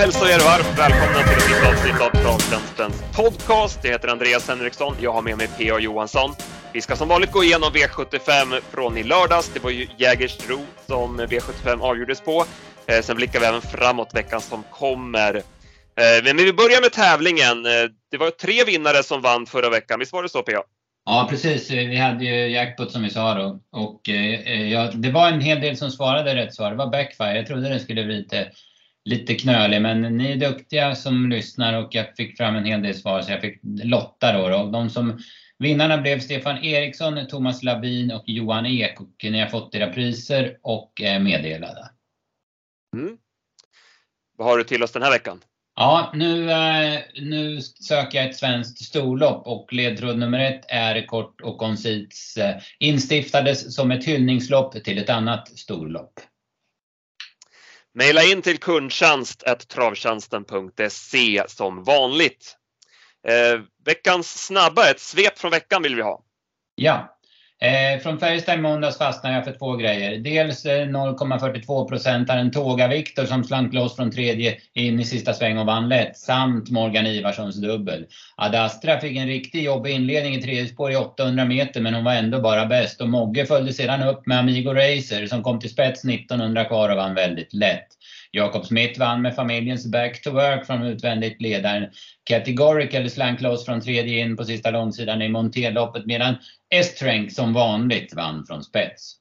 hälsar er varmt välkomna till ett nytt avsnitt av Travtjänstens podcast. Jag heter Andreas Henriksson. Jag har med mig P.A. Johansson. Vi ska som vanligt gå igenom V75 från i lördags. Det var ju Jägersro som V75 avgjordes på. Eh, sen blickar vi även framåt veckan som kommer. Eh, men vi börjar med tävlingen. Eh, det var tre vinnare som vann förra veckan. Visst var det så P.A.? Ja, precis. Eh, vi hade ju jackpot som vi sa då. Och eh, ja, det var en hel del som svarade rätt svar. Det var backfire. Jag trodde den skulle bli lite lite knölig, men ni är duktiga som lyssnar och jag fick fram en hel del svar så jag fick lotta då. då. De som Vinnarna blev Stefan Eriksson, Thomas Labin och Johan Ek och ni har fått era priser och är meddelade. Mm. Vad har du till oss den här veckan? Ja, nu, eh, nu söker jag ett svenskt storlopp och ledtråd nummer ett är kort och koncist eh, instiftades som ett hyllningslopp till ett annat storlopp. Maila in till kundtjänst.travtjänsten.se som vanligt. Eh, veckans snabba, ett svep från veckan vill vi ha. Ja. Eh, från Färjestad i måndags fastnade jag för två grejer. Dels eh, 0,42 procentaren Tåga Viktor som slank loss från tredje in i sista sväng och vann lätt. Samt Morgan Ivarssons dubbel. Adastra fick en riktigt jobbig inledning i tredje spår i 800 meter men hon var ändå bara bäst. Och Mogge följde sedan upp med Amigo Racer som kom till spets 1900 kvar och vann väldigt lätt. Jakob Smith vann med familjens back to work från utvändigt ledaren. Categorical slank loss från tredje in på sista långsidan i Monteloppet medan Estrenk som vanligt vann från spets.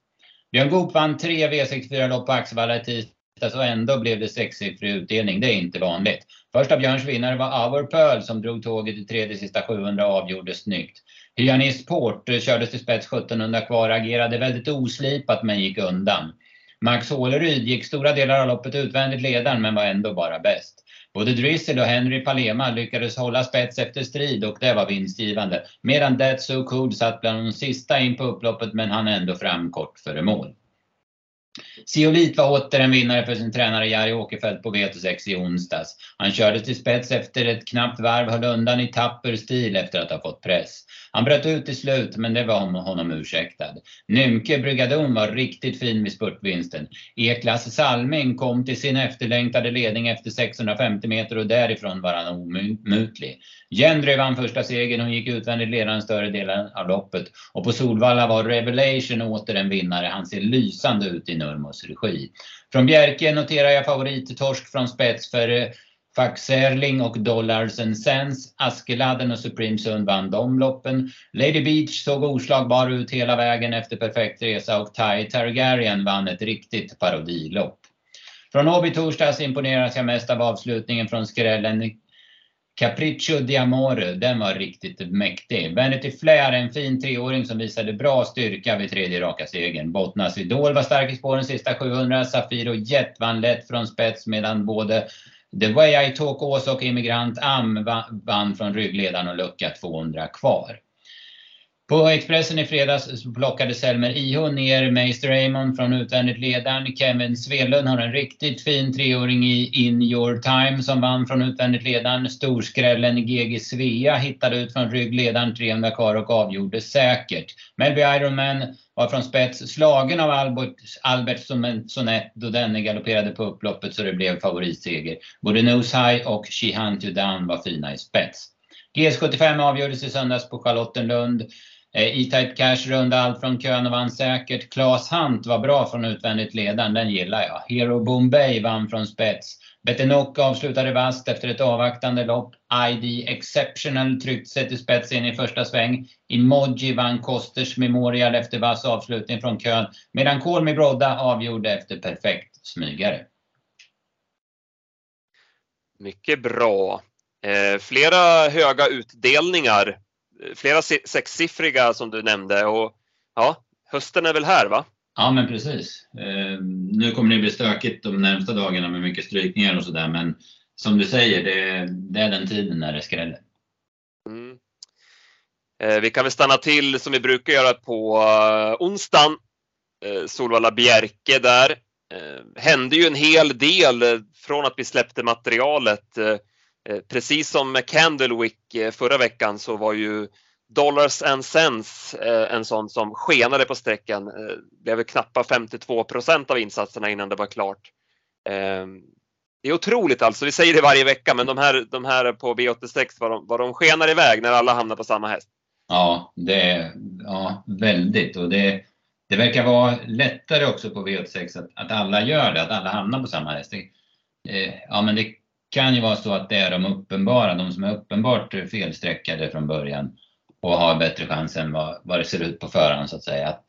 Björn Goop vann tre V64-lopp på Axevalla i tisdags och ändå blev det sexsiffrig utdelning. Det är inte vanligt. Första Björns vinnare var Our Pearl som drog tåget i tredje sista 700 och avgjorde snyggt. Hyanist Port eh, kördes till spets 1700 kvar, agerade väldigt oslipat men gick undan. Max Håleryd gick stora delar av loppet utvändigt ledaren men var ändå bara bäst. Både Drizzle och Henry Palema lyckades hålla spets efter strid och det var vinstgivande. Medan That's So Cool satt bland de sista in på upploppet men han ändå fram kort före mål. Siolit var åter en vinnare för sin tränare Jari Åkerfeldt på V86 i onsdags. Han körde till spets efter ett knappt varv, höll undan i tapper stil efter att ha fått press. Han bröt ut till slut, men det var honom ursäktad. Nymke Brigadon var riktigt fin vid spurtvinsten. Eklas Salming kom till sin efterlängtade ledning efter 650 meter och därifrån var han omutlig. Jendry vann första segern och gick utvändigt ledande större delen av loppet. Och på Solvalla var Revelation åter en vinnare. Han ser lysande ut i Nurmos regi. Från Bjerke noterar jag favorittorsk från spets för eh, Fax Erling och Dollars and Sense. Askeladden och Supreme Sun vann de loppen. Lady Beach såg oslagbar ut hela vägen efter perfekt resa och Ty Targaryen vann ett riktigt parodilopp. Från Åby torsdags imponeras jag mest av avslutningen från skrällen Capriccio di Amore, den var riktigt mäktig. Vanity Flair, en fin treåring som visade bra styrka vid tredje raka segern. Bottnas Idol var stark i spåren sista 700. Safiro Jet vann lätt från spets medan både The Way I Talk Åsa och Immigrant Am vann från ryggledaren och lucka 200 kvar. På Expressen i fredags plockade Selmer Iho ner Meister Raymond från utvändigt ledaren. Kevin Svelund har en riktigt fin treåring i In Your Time som vann från utvändigt ledaren. Storskrällen GG Svea hittade ut från ryggledaren 300 kvar och avgjorde säkert. Melby Ironman var från spets slagen av Albert, Albert Sonett då denne galopperade på upploppet så det blev favoritseger. Både Nose High och She Hunt You Down var fina i spets. GS75 avgjordes i söndags på Charlottenlund. Eh, E-Type Cash runda allt från kön och vann säkert. Claes Hunt var bra från utvändigt ledaren, den gillar jag. Hero Bombay vann från spets. Betenock avslutade vast efter ett avvaktande lopp. ID Exceptional tryckte sig till spets in i första sväng. Emoji vann Kosters Memorial efter vass avslutning från kön. Medan Kolmi Brodda avgjorde efter perfekt smygare. Mycket bra. Eh, flera höga utdelningar flera sexsiffriga som du nämnde och ja, hösten är väl här va? Ja men precis. Eh, nu kommer det bli stökigt de närmsta dagarna med mycket strykningar och sådär men som du säger, det, det, är den tiden när det skräller. Mm. Eh, vi kan väl stanna till som vi brukar göra på uh, onsdagen. Eh, Solvalla Bjerke där. Eh, hände ju en hel del från att vi släppte materialet. Eh, precis som med Candlewick eh, förra veckan så var ju Dollars and Cents eh, en sån som skenade på sträckan. Det blev knappt 52 procent av insatserna innan det var klart. det är otroligt alltså. Vi säger det varje vecka, men de här, de här på B86, vad de, vad de skenar iväg när alla hamnar på samma häst. Ja, det är ja, väldigt. Och det, det verkar vara lättare också på V86 att, att alla gör det, att alla hamnar på samma häst. Det, eh, ja, men det kan ju vara så att det är de uppenbara, de som är uppenbart felsträckade från början och har bättre chans än vad, vad det ser ut på förhand så att säga. Att,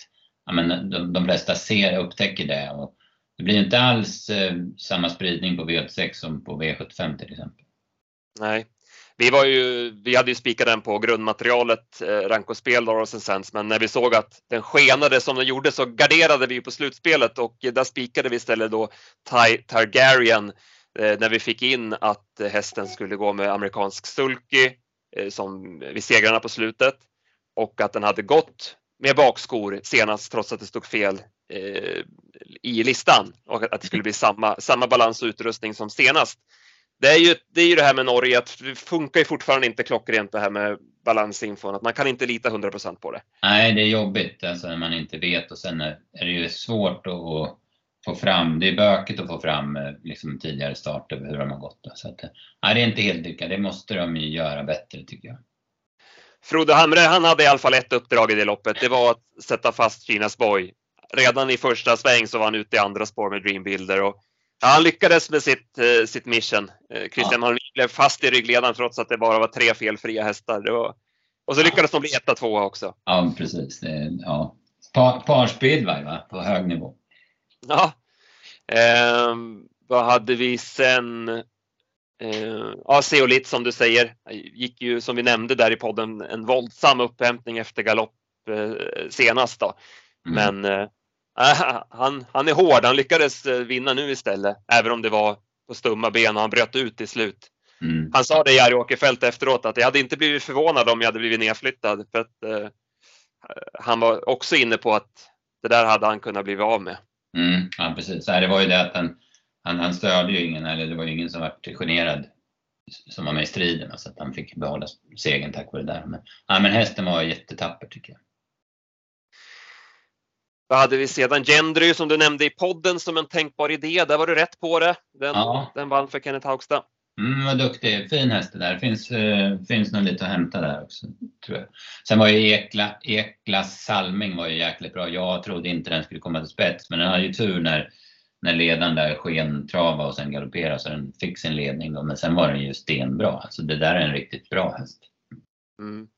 ja, men de, de flesta ser och upptäcker det. Och det blir inte alls eh, samma spridning på V86 som på V75 till exempel. Nej, vi, var ju, vi hade ju spikat den på grundmaterialet, eh, rank och spel, men när vi såg att den skenade som den gjorde så garderade vi på slutspelet och där spikade vi istället då Targaryen Eh, när vi fick in att hästen skulle gå med amerikansk sulky eh, som vid segrarna på slutet och att den hade gått med bakskor senast trots att det stod fel eh, i listan och att det skulle bli samma, samma balans och utrustning som senast. Det är, ju, det är ju det här med Norge, att det funkar ju fortfarande inte klockrent det här med balansinfon, att man kan inte lita 100% på det. Nej, det är jobbigt alltså när man inte vet och sen är det ju svårt att få fram, det är bökigt att få fram eh, liksom, tidigare start över hur de har gått. Då. Så att, nej, det är inte helt lyckat, det måste de ju göra bättre tycker jag. Frode Hamre, han hade i alla fall ett uppdrag i det loppet. Det var att sätta fast Kinas boy. Redan i första sväng så var han ute i andra spår med Dreambuilder och Ja, han lyckades med sitt, eh, sitt mission. Eh, Christian ja. blev fast i ryggledaren trots att det bara var tre felfria hästar. Var... Och så lyckades ja. de bli etta, tvåa också. Ja, precis. Det, ja. Par, parspeedway va? på hög nivå. Ja. Eh, vad hade vi sen? Eh, ja, Seolit som du säger gick ju som vi nämnde där i podden en våldsam upphämtning efter galopp eh, senast då. Mm. Men eh, han, han är hård. Han lyckades eh, vinna nu istället, även om det var på stumma ben och han bröt ut till slut. Mm. Han sa det Jari Åkerfeldt efteråt att jag hade inte blivit förvånad om jag hade blivit nedflyttad för att eh, han var också inne på att det där hade han kunnat bli av med. Mm, ja, precis. Det var ju det att han, han, han störde ju ingen, eller det var ju ingen som var generad som var med i striden, så att han fick behålla segern tack vare det där. Men, ja, men hästen var jättetapper tycker jag. Vad hade vi sedan? Gendry som du nämnde i podden som en tänkbar idé. Där var du rätt på det. Den, ja. den vann för Kenneth Haugstad. Mm, vad duktig. Fin häst det där. Finns, uh, finns nog lite att hämta där också. Tror jag. Sen var ju Ekla, Eklas Salming var ju jäkligt bra. Jag trodde inte den skulle komma till spets, men den hade ju tur när, när ledaren där skentrava och sen galopperade så den fick sin ledning. Då. Men sen var den ju stenbra. Alltså det där är en riktigt bra häst. Mm.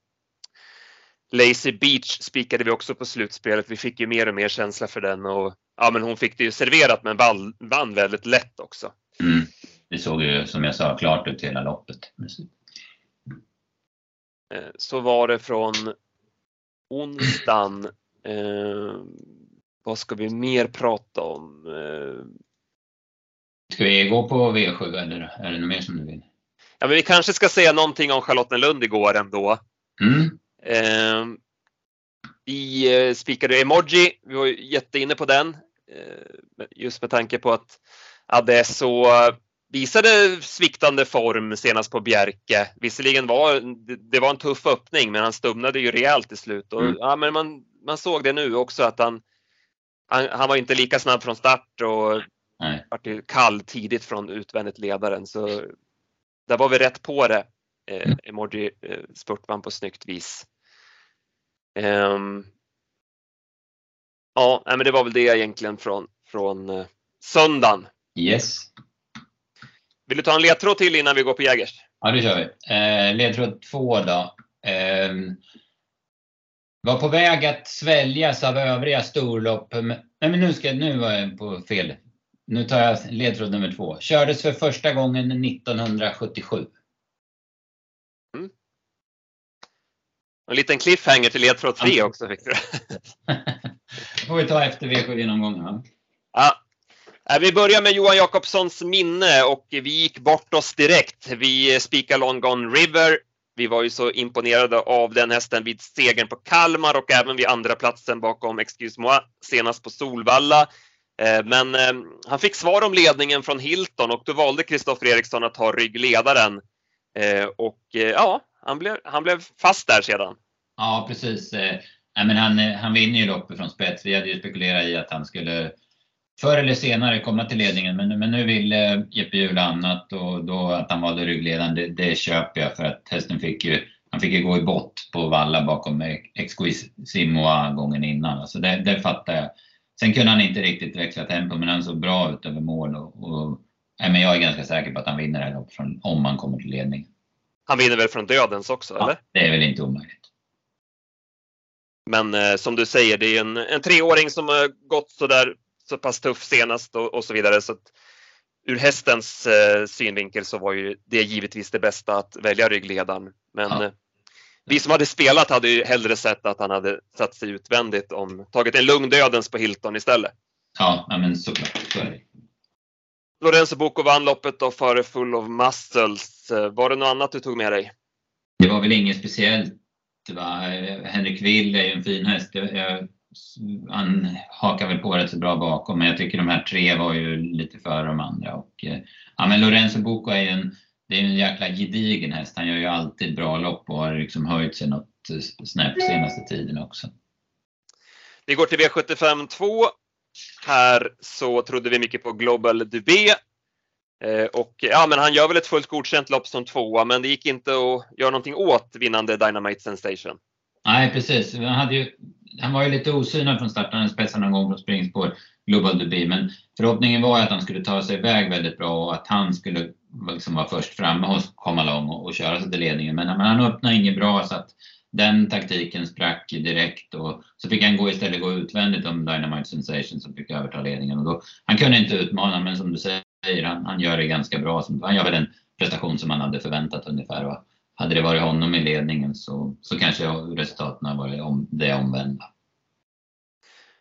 Lazy Beach spikade vi också på slutspelet. Vi fick ju mer och mer känsla för den och ja, men hon fick det ju serverat men vann, vann väldigt lätt också. Mm. Det såg ju som jag sa klart ut hela loppet. Eh, så var det från onsdagen. Eh, vad ska vi mer prata om? Eh, ska vi gå på V7 eller är det något mer som du vill? Ja, men vi kanske ska säga någonting om Charlottenlund igår ändå. Mm. Eh, vi eh, spikade emoji, vi var jätteinne på den. Eh, just med tanke på att Adesso visade sviktande form senast på Bjerke. Visserligen var det var en tuff öppning men han stumnade ju rejält i slut. Och, mm. ja, men man, man såg det nu också att han, han, han var inte lika snabb från start och Nej. vart kall tidigt från utvändigt ledaren. Så där var vi rätt på det. Eh, mm. emoji eh, spurtvann på snyggt vis. Um, ja, men det var väl det egentligen från, från uh, söndagen. Yes. Vill du ta en ledtråd till innan vi går på Jägers? Ja, det kör vi. Eh, ledtråd två då. Eh, var på väg att sväljas av övriga storlopp. Nej, men nu, ska, nu var jag på fel. Nu tar jag ledtråd nummer två. Kördes för första gången 1977. En liten cliffhanger till ledtråd 3 också fick du. det får vi ta efter V7-genomgången. Ja. Eh, vi börjar med Johan Jakobssons minne och vi gick bort oss direkt. Vi spikade Long Gone River. Vi var ju så imponerade av den hästen vid segern på Kalmar och även vid andra platsen bakom Excuse Moi senast på Solvalla. Eh, men eh, han fick svar om ledningen från Hilton och då valde Kristoffer Eriksson att ta ryggledaren. Och ja, han blev, han blev fast där sedan. Ja, precis. Nej, men han, han vinner ju loppet från spets. Vi hade ju spekulerat i att han skulle förr eller senare komma till ledningen. Men, men nu ville Jeppe Hjul annat och då att han valde ryggledaren, det, det köper jag för att hästen fick ju han fick ju gå i bott på valla bakom Exquisimoa gången innan. Alltså det, det fattar jag. Sen kunde han inte riktigt växla tempo, men han såg bra ut över mål. Och, och, men jag är ganska säker på att han vinner det här loppet om han kommer till ledning. Han vinner väl från dödens också, ja, eller? Det är väl inte omöjligt. Men eh, som du säger, det är en, en treåring som har gått så där så pass tuff senast och, och så vidare. Så att, ur hästens eh, synvinkel så var ju det givetvis det bästa att välja ryggledaren. Men ja. Eh, vi som hade spelat hade ju hellre sett att han hade satt sig utvändigt om tagit en lugn dödens på Hilton istället. Ja, men såklart. Så är det. Lorenzo Bocco vann loppet då före Full of Muscles. Var det något annat du tog med dig? Det var väl inget speciellt. Va? Henrik Will är ju en fin häst. Jag, han hakar väl på rätt så bra bakom, men jag tycker de här tre var ju lite före de andra. Och, eh, ja, men Lorenzo Bocco är ju en det är en jäkla gedigen häst. Han gör ju alltid bra lopp och har liksom höjt sig något eh, snäpp senaste tiden också. Vi går till V75 2. Här så trodde vi mycket på Global Dubé. Eh, och ja, men han gör väl ett fullt godkänt lopp som tvåa, men det gick inte att göra någonting åt vinnande Dynamite Sensation. Nej, precis. Han, hade ju, han var ju lite osynad från starten. Han spetsade någon gång från springspår, Global Dubi. men förhoppningen var att han skulle ta sig iväg väldigt bra och att han skulle liksom vara först framme och komma lång och, och köra sig till ledningen. Men, men han öppnade inget bra så att den taktiken sprack direkt och så fick han gå istället gå utvändigt om Dynamite Sensation som fick överta ledningen. Och då, han kunde inte utmana men som du säger, han, han gör det ganska bra. Han gör väl en prestation som man hade förväntat ungefär. Och hade det varit honom i ledningen så, så kanske resultaten varit om, det omvända.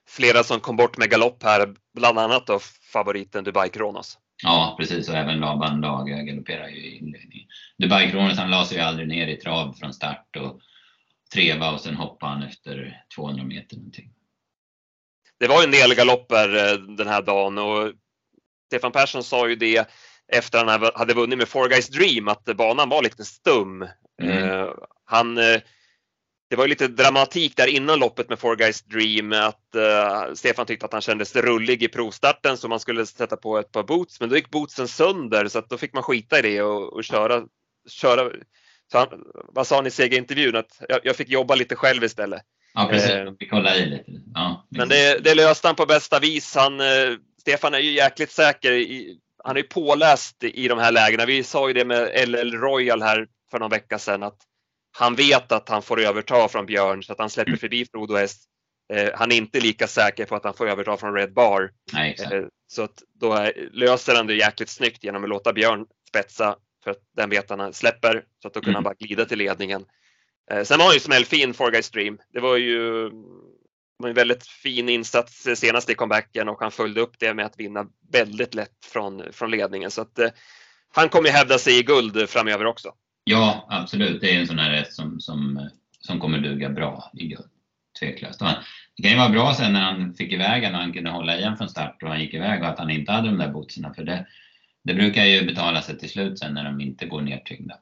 Flera som kom bort med galopp här, bland annat då favoriten Dubai Kronos. Ja, precis. Och även Laban Lager galopperar ju i inledningen. Dubai Kronos han la sig ju aldrig ner i trav från start och treva och sen hoppade han efter 200 meter någonting. Det var ju en del galopper eh, den här dagen och Stefan Persson sa ju det efter han hade vunnit med Four Guys Dream att banan var lite stum. Mm. Uh, han uh, det var ju lite dramatik där innan loppet med Four Guys Dream att uh, Stefan tyckte att han kändes rullig i provstarten så man skulle sätta på ett par boots men då gick bootsen sönder så att då fick man skita i det och, och köra, köra. Så han, vad sa han i segerintervjun? Att jag, jag, fick jobba lite själv istället. Ja precis, vi kollade i lite. Ja, men det, det löste han på bästa vis. Han, Stefan är ju jäkligt säker. I, han är påläst i de här lägena. Vi sa ju det med LL Royal här för någon vecka sedan att han vet att han får överta från Björn så att han släpper mm. förbi Frodo Häst. Eh, han är inte lika säker på att han får överta från Red Bar. Nej, eh, så att då är, löser han det jäkligt snyggt genom att låta Björn spetsa för att den vet han släpper så att då kan mm. han bara glida till ledningen. Eh, sen var han ju smällfin for Guy Stream. Det var ju en väldigt fin insats senast i comebacken och han följde upp det med att vinna väldigt lätt från, från ledningen. Så att, eh, han kommer hävda sig i guld framöver också. Ja, absolut. Det är en sån här häst som, som, som kommer duga bra i guld. Tveklöst. Det kan ju vara bra sen när han fick iväg och han kunde hålla igen från start och han gick iväg och att han inte hade de där bootserna. För det, det brukar ju betala sig till slut sen när de inte går nertyngda.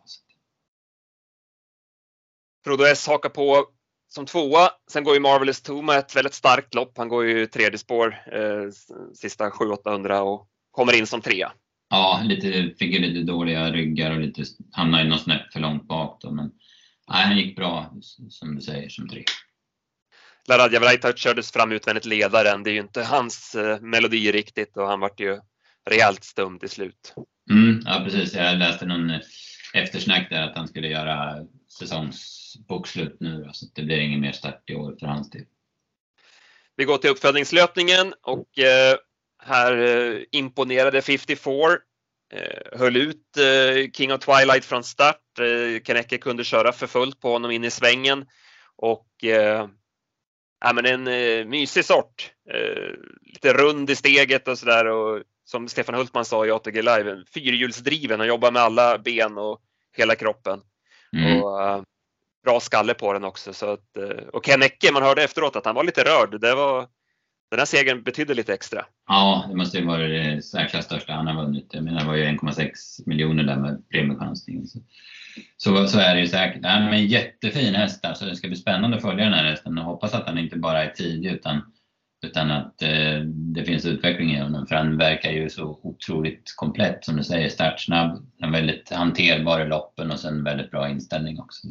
Frodo S hakar på som tvåa. Sen går ju Marvelous Toma ett väldigt starkt lopp. Han går ju tredje spår eh, sista 700-800 och kommer in som trea. Ja, lite, fick ju lite dåliga ryggar och lite, hamnade något snäpp för långt bak då. Men nej, han gick bra som du säger som tre. Laradja Vrajta kördes fram utvändigt ledaren. Det är ju inte hans eh, melodi riktigt och han vart ju rejält stum till slut. Mm, ja precis, jag läste någon eftersnack där att han skulle göra säsongsbokslut nu. Så det blir ingen mer start i år för hans del. Vi går till uppföljningslöpningen och eh, här eh, imponerade 54. Eh, höll ut King of Twilight från start. Eh, Kaneke kunde köra för fullt på honom in i svängen. Och ja, men en eh, mysig sort. Eh, lite rund i steget och sådär. Och som Stefan Hultman sa i ATG Live, fyrhjulsdriven och jobbar med alla ben och hela kroppen. Mm. Och, uh, bra skalle på den också. Så att, uh, och Ken Ecke, man hörde efteråt att han var lite rörd. Det var, den här segern betydde lite extra. Ja, det måste ju vara det säkert största han har vunnit. Jag menar, det var ju 1,6 miljoner där med premiechansningen. Så, så, så, är det ju säkert. Nej, men jättefin häst alltså. Det ska bli spännande att följa den här hästen och hoppas att han inte bara är tidig utan Utan att eh, det finns utveckling i honom för han verkar ju så otroligt komplett som du säger. Startsnabb, väldigt hanterbar i loppen och sen väldigt bra inställning också.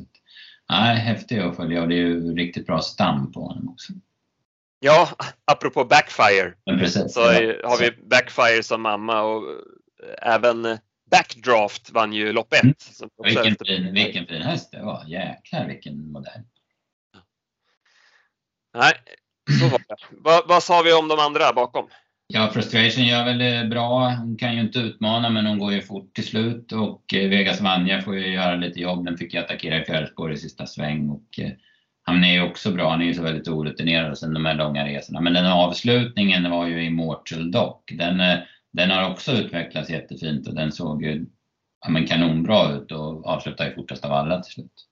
Nej, häftig att följa och det är ju riktigt bra stam på honom också. Ja, apropå backfire. Precis, så ja. har vi backfire som mamma och även backdraft vann ju lopp ett. Mm. Vilken, fin, vilken fin häst det var. Jäklar vilken modell. Nej, så var det. vad, vad sa vi om de andra bakom? Ja, Frustration gör väl det bra. Hon kan ju inte utmana men hon går ju fort till slut och eh, Vegas Vanja får ju göra lite jobb. Den fick ju attackera i fjärrspår i sista sväng och eh, han är ju också bra. Han är ju så väldigt orutinerad sen de här långa resorna. Men den avslutningen var ju Immortal Dock. Den, eh, den har också utvecklats jättefint och den såg ju ja, men kanonbra ut och avslutade ju fortast av alla till slut.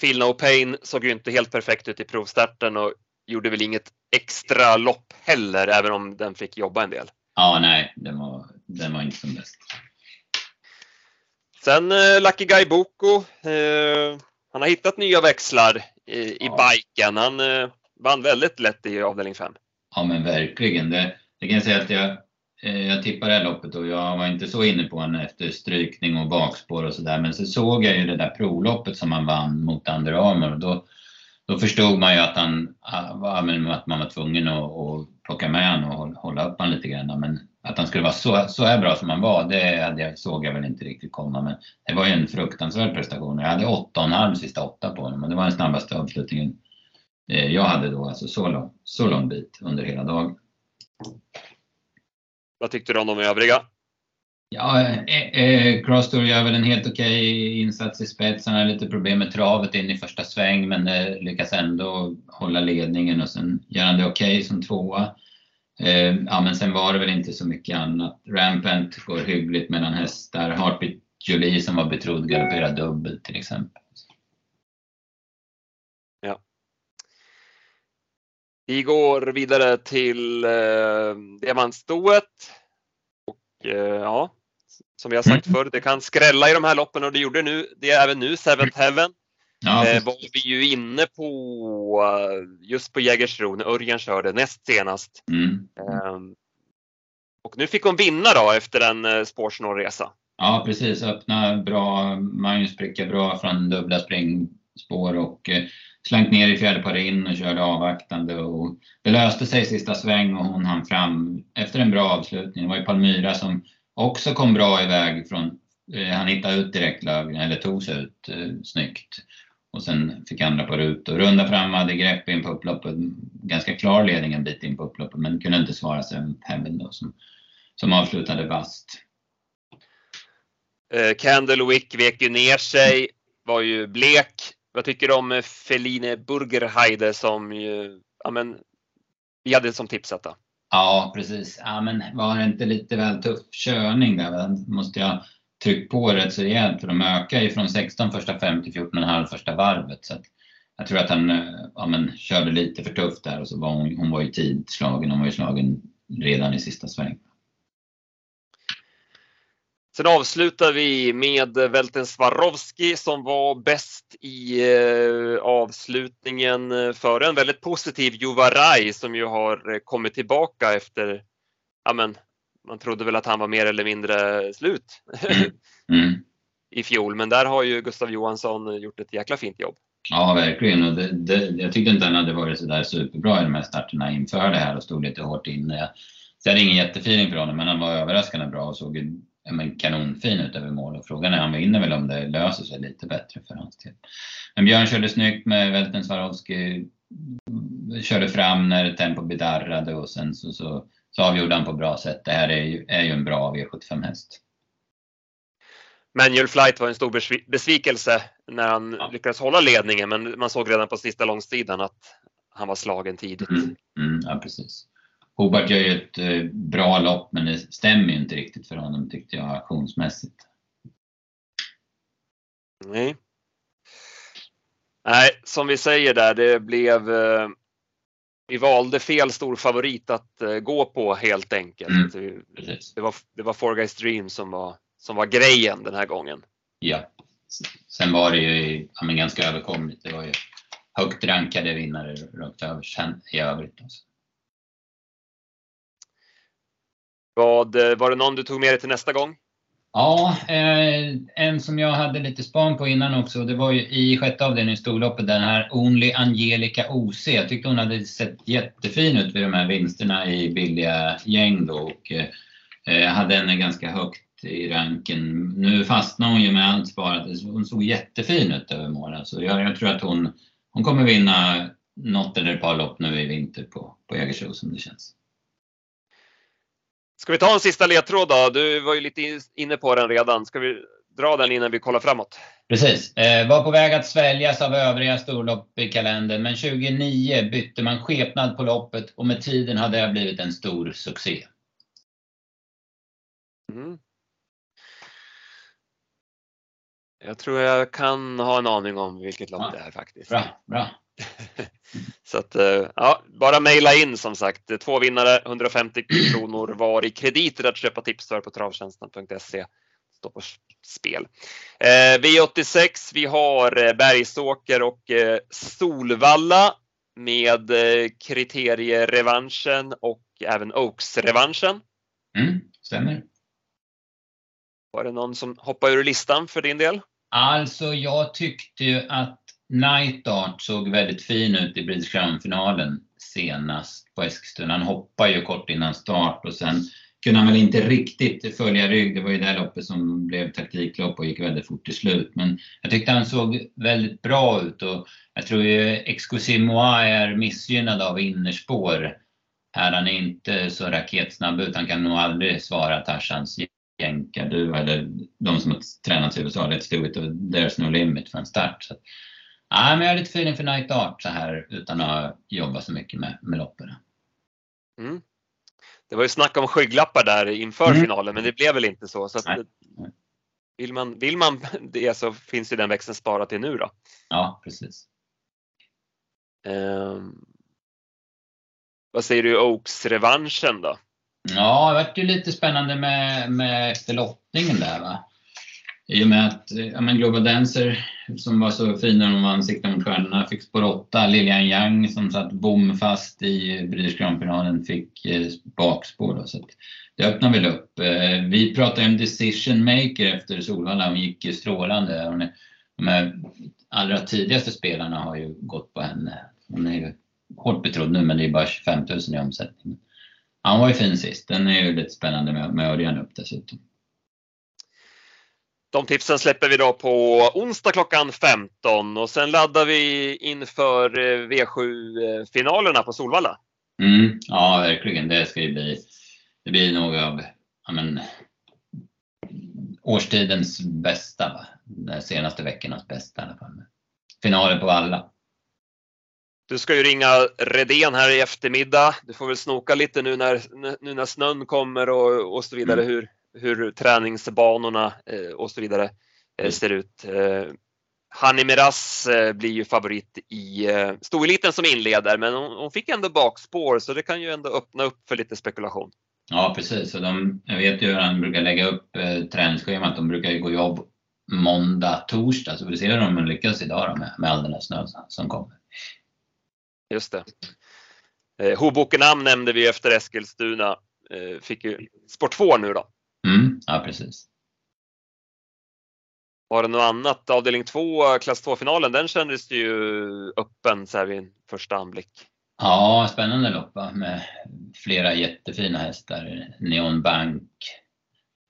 Phil No Pain såg ju inte helt perfekt ut i provstarten och gjorde väl inget extra lopp heller, även om den fick jobba en del. Ja, nej, den var, den var inte som bäst. Sen eh, Lucky Guy Boko. Eh, han har hittat nya växlar i, i ja. biken. Han eh, vann väldigt lätt i avdelning 5. Ja, men verkligen. Det, det kan jag säga att jag, Eh, jag tippade det här loppet och jag var inte så inne på honom efter strykning och bakspår och sådär. Men så såg jag ju det där provloppet som han vann mot Under Armour och då då förstod man ju att, han, ah, ah, att man var tvungen att, att plocka med honom och hålla upp honom lite grann. Men att han skulle vara så, så här bra som han var, det såg jag väl inte riktigt komma. Men det var ju en fruktansvärd prestation. Jag hade 8,5 sista åtta på honom och det var den snabbaste avslutningen eh, jag hade då, alltså så lång, så lång bit under hela dagen. Vad tyckte du om de övriga? Ja, eh, eh, Crosstour gör väl en helt okej okay insats i spets. Han har lite problem med travet in i första sväng men eh, lyckas ändå hålla ledningen och sen gör han det okej okay som tvåa. Eh, ja, men sen var det väl inte så mycket annat. Rampant går hyggligt mellan hästar. Heartbeat Jolie som var betrodd galopperar dubbelt till exempel. Vi går vidare till eh, diamantstoet. Och eh, ja, som vi har sagt mm. förr, det kan skrälla i de här loppen och det gjorde nu, det är även nu, Seventh Heaven. Ja, eh, var vi ju inne på eh, just på Jägersro när Örjan körde näst senast. Mm. Eh, och nu fick hon vinna då efter en eh, spårsnål resa. Ja precis, öppna bra, Magnus prickade bra från dubbla springspår och eh, slank ner i fjärde par in och körde avvaktande. Och det löste sig i sista sväng och hon hann fram efter en bra avslutning. Det var ju Palmyra som också kom bra iväg från, eh, han hittade ut direkt eller tog sig ut eh, snyggt. Och sen fick andra på ut och runda fram, hade grepp in på upploppet. Ganska klar ledning en bit in på upploppet men kunde inte svara sig Heaven då som, som avslutade vasst. Eh, Candlewick vek ju ner sig, var ju blek. Vad tycker du om eh, Feline Burgerheide som ju, ja men, vi hade som tipsetta? Ja, precis. Ja, men var det inte lite väl tuff körning där? Måste jag tryckt på rätt så rejält för de ökar ju från 16 första 5 till 14,5 första varvet. Så jag tror att han eh, ja, men, körde lite för tufft där och så var hon, hon var ju tidslagen. Hon var ju slagen redan i sista sväng. Sen avslutar vi med Velten Swarovski som var bäst i eh, avslutningen före en väldigt positiv Juvaraj som ju har kommit tillbaka efter, ja men, man trodde väl att han var mer eller mindre slut mm. Mm. i fjol. Men där har ju Gustav Johansson gjort ett jäkla fint jobb. Ja, verkligen. Och det, det, jag tyckte inte han hade varit sådär superbra i de här starterna inför det här och stod lite hårt inne. Så jag hade ingen jättefeeling för honom, men han var överraskande bra och såg ja, men kanonfin ut över mål. Och frågan är han vinner väl om det löser sig lite bättre för hans del. Men Björn körde snyggt med Velten Swarovski. Körde fram när tempo bedarrade och sen så, så så avgjorde han på bra sätt. Det här är ju, är ju en bra V75-häst. Manual Flight var en stor besvikelse när han ja. lyckades hålla ledningen men man såg redan på sista långsidan att han var slagen tidigt. Mm, mm, ja, precis. Hobart gör ju ett eh, bra lopp men det stämmer ju inte riktigt för honom tyckte jag aktionsmässigt. Nej. Nej, som vi säger där, det blev eh, vi valde fel stor favorit att uh, gå på helt enkelt. Mm, det, var, det var Four Guys Dream som var, som var grejen den här gången. Ja. Sen var det ju ja, men ganska överkomligt. Det var ju högt rankade vinnare rakt över i övrigt. Alltså. Vad, eh, var det någon du tog med dig till nästa gång? Ja, eh, en som jag hade lite span på innan också, det var ju i sjätte avdelningen i storloppet, den här Only Angelica OC. Jag tyckte hon hade sett jättefin ut vid de här vinsterna i billiga gäng då och eh, eh hade henne ganska högt i ranken. Nu fastnade hon ju med allt sparat. Hon såg jättefin ut över målen så jag, jag, tror att hon, hon kommer vinna något eller ett par lopp nu i vinter på, på Jägersro som det känns. Ska vi ta en sista ledtråd då? Du var ju lite inne på den redan. Ska vi dra den innan vi kollar framåt? Precis. Eh, var på väg att sväljas av övriga storlopp i kalendern, men 2009 bytte man skepnad på loppet och med tiden hade det blivit en stor succé. Mm. Jag tror jag kan ha en aning om vilket lopp ja. det är faktiskt. Bra, bra. Så att, eh, ja, bara mejla in som sagt. Två vinnare, 150 kronor var i krediter att köpa tips för på travtjänsten.se. Står på spel. Eh, V86, vi har eh, Bergsåker och Solvalla med kriterierevanschen och även Oaks-revanschen. Mm, stämmer. Var det någon som hoppade ur listan för din del? Alltså, jag tyckte ju att Night Art såg väldigt fin ut i British Crown-finalen senast på Eskilstuna. Han hoppade ju kort innan start och sen kunde han väl inte riktigt följa rygg. Det var ju det loppet som blev taktiklopp och gick väldigt fort till slut. Men jag tyckte han såg väldigt bra ut och jag tror ju Exclusive Moi är missgynnad av innerspår. Här han är inte så raketsnabb ut. Han kan nog aldrig svara Tarzans jänkarduva eller de som har tränat i USA, Let's do it och There's no limit för en start. Så Nej, men jag har lite feeling för Night Art så här utan att jobba så mycket med, med loppen. Mm. Det var ju snack om skygglappar där inför mm. finalen men det blev väl inte så. så att, vill, man, vill man det så finns ju den växeln sparad till nu då. Ja, precis. Um, vad säger du Oaks-revanschen då? Ja, det vart ju lite spännande med, med efter lottningen där va. I och med att eh, ja, men Global Dancer som var så fin när de vann Sikta mot stjärnorna fick spår 8. Lilian Yang som satt bomfast i British Grand-finalen fick eh, bakspår. Då, så det öppnar väl upp. Eh, vi pratade om decision maker efter Solvalla. Hon gick ju strålande. Hon är, de här allra tidigaste spelarna har ju gått på henne. Hon är ju hårt betrodd nu men det är bara 25 000 i omsättning. Han var ju fin sist. Den är ju lite spännande med, med Örjan upp dessutom. De tipsen släpper vi då på onsdag klockan 15 och sen laddar vi inför eh, V7-finalerna på Solvalla. Mm, ja, verkligen. Det ska ju bli, det blir nog av ja, men, årstidens bästa. Va? De senaste veckornas bästa i alla fall. Finalen på alla. Du ska ju ringa Redén här i eftermiddag. Du får väl snoka lite nu när, nu när snön kommer och, och så vidare. Mm. Hur, hur träningsbanorna eh, och så vidare eh, mm. ser ut. Eh, Hani Miraz blir ju favorit i stoeliten som inleder men hon, fick ändå bakspår så det kan ju ändå öppna upp för lite spekulation. Ja precis, och de, jag vet ju hur han brukar lägga upp eh, träningsschemat. De brukar ju gå jobb måndag, torsdag så vi ser om de lyckas idag då med, med all den här snön som kommer. Just det. Eh, Hobokenhamn nämnde vi efter Eskilstuna. Eh, fick ju sport 2 nu då. Mm, ja, precis. Var det något annat? Avdelning 2, klass 2-finalen, den kändes ju öppen så här vid en första anblick. Ja, spännande lopp med flera jättefina hästar. Neon Bank,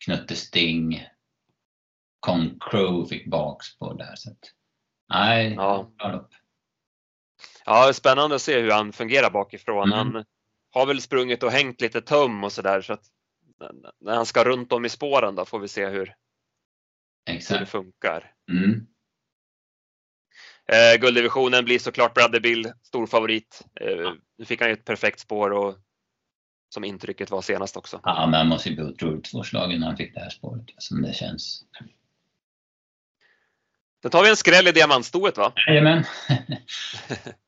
Knutte Sting, Con Crow fick bakspår där. Så att, nej, ja. bra lopp. Ja, spännande att se hur han fungerar bakifrån. Mm. Han har väl sprungit och hängt lite tum och sådär så att när han ska runt om i spåren då får vi se hur, hur det funkar. Mm. Eh, gulddivisionen blir såklart Bradley Bill stor favorit. Eh, nu fick han ju ett perfekt spår och som intrycket var senast också. Ja, men han måste ju bli otroligt svårslagen när han fick det här spåret som det känns. Då tar vi en skräll i diamantstoet va? Jajamän.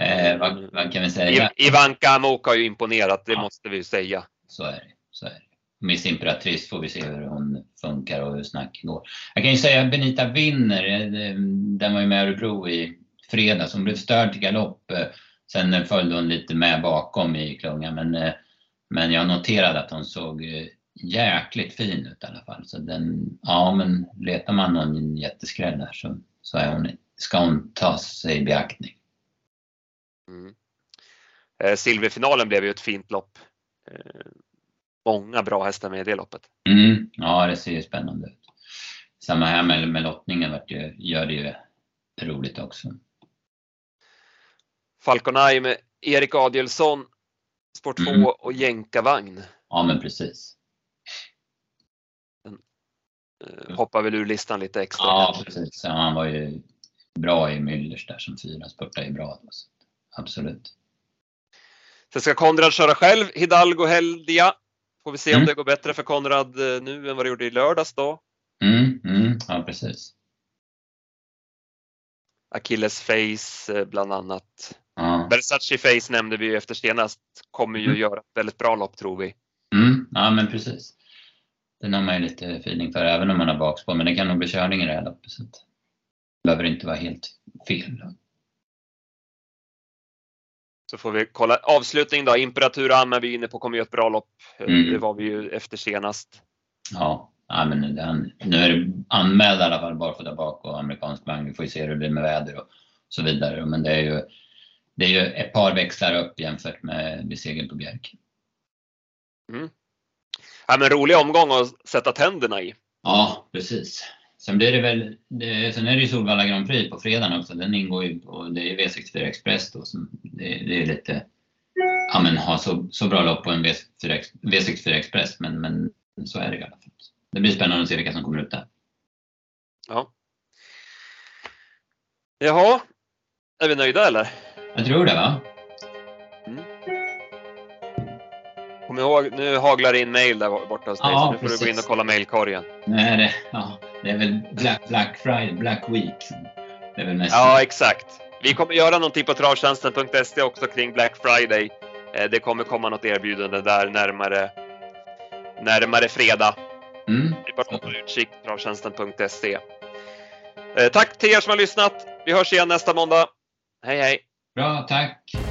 Eh, vad, vad, kan vi säga? Ivanka Amok har ju imponerat, det ja. måste vi säga. Så är det. Så är det. Miss Imperatrice får vi se hur hon funkar och hur snacket går. Jag kan ju säga att Benita vinner. Eh, den var ju med Örebro i fredags. Hon blev störd till galopp. Eh, sen följde hon lite med bakom i klungan. Men, eh, men jag noterade att hon såg jäkligt fin ut i alla fall. Så den, ja men letar man någon jätteskräll där så, så hon, ska hon ta sig i beaktning. Mm. Eh, silverfinalen blev ju ett fint lopp. Eh, många bra hästar med i det loppet. Mm, ja, det ser ju spännande ut. Samma här med, med lottningen vart ju, gör det ju roligt också. Falconay med Erik Adielsson, Sport 2 mm. och jänkarvagn. Ja, men precis. Den, eh, hoppar väl ur listan lite extra. Ja, precis. Ja, han var ju bra i Müllers där som fyra, spurtade ju bra. Absolut. Sen ska Konrad köra själv, Hidalgo Heldia. Får vi se mm. om det går bättre för Konrad eh, nu än vad det gjorde i lördags då. Mm, mm, ja, precis. Achilles Face eh, bland annat. Ja. Versace Face nämnde vi ju efter senast. Kommer ju mm. göra ett väldigt bra lopp tror vi. Mm, ja men precis. Den har man ju lite feeling för även om man har bakspår. Men det kan nog bli körning i det här loppet. Så det behöver inte vara helt fel. Så får vi kolla avslutning då. Imperatur Amma vi är inne på kommer ju ett bra lopp. Mm. Det var vi ju efter senast. Ja, ja men den, nu är det anmäld i alla fall där bak och amerikansk vagn. Vi får ju se hur det blir med väder och så vidare. Men det är ju, det är ju ett par växlar upp jämfört med vid segern på Bjerke. Mm. Ja, men rolig omgång att sätta tänderna i. Ja, precis. Sen blir det väl, det, sen är det ju Solvalla Grand Prix på fredagen också. Den ingår ju och det är V64 Express då. Som det, det är lite, ja men ha så, så bra lopp på en V64, V64 Express. Men, men så är det i alla fall. Det blir spännande att se vilka som kommer ut där. Ja. Jaha, är vi nöjda eller? Jag tror det va? Kom ihåg, nu haglar det in mail där borta hos dig, ja, så nu får precis. du gå in och kolla mailkorgen. Nej, det, ja, det är väl Black, Black Friday, Black Week. Det är väl mest ja, exakt. Vi kommer göra någonting på travtjänsten.se också kring Black Friday. Eh, det kommer komma något erbjudande där närmare, närmare fredag. Mm. Det är bara att hålla utkik travtjänsten.se. Eh, tack till er som har lyssnat. Vi hörs igen nästa måndag. Hej hej! Bra, tack!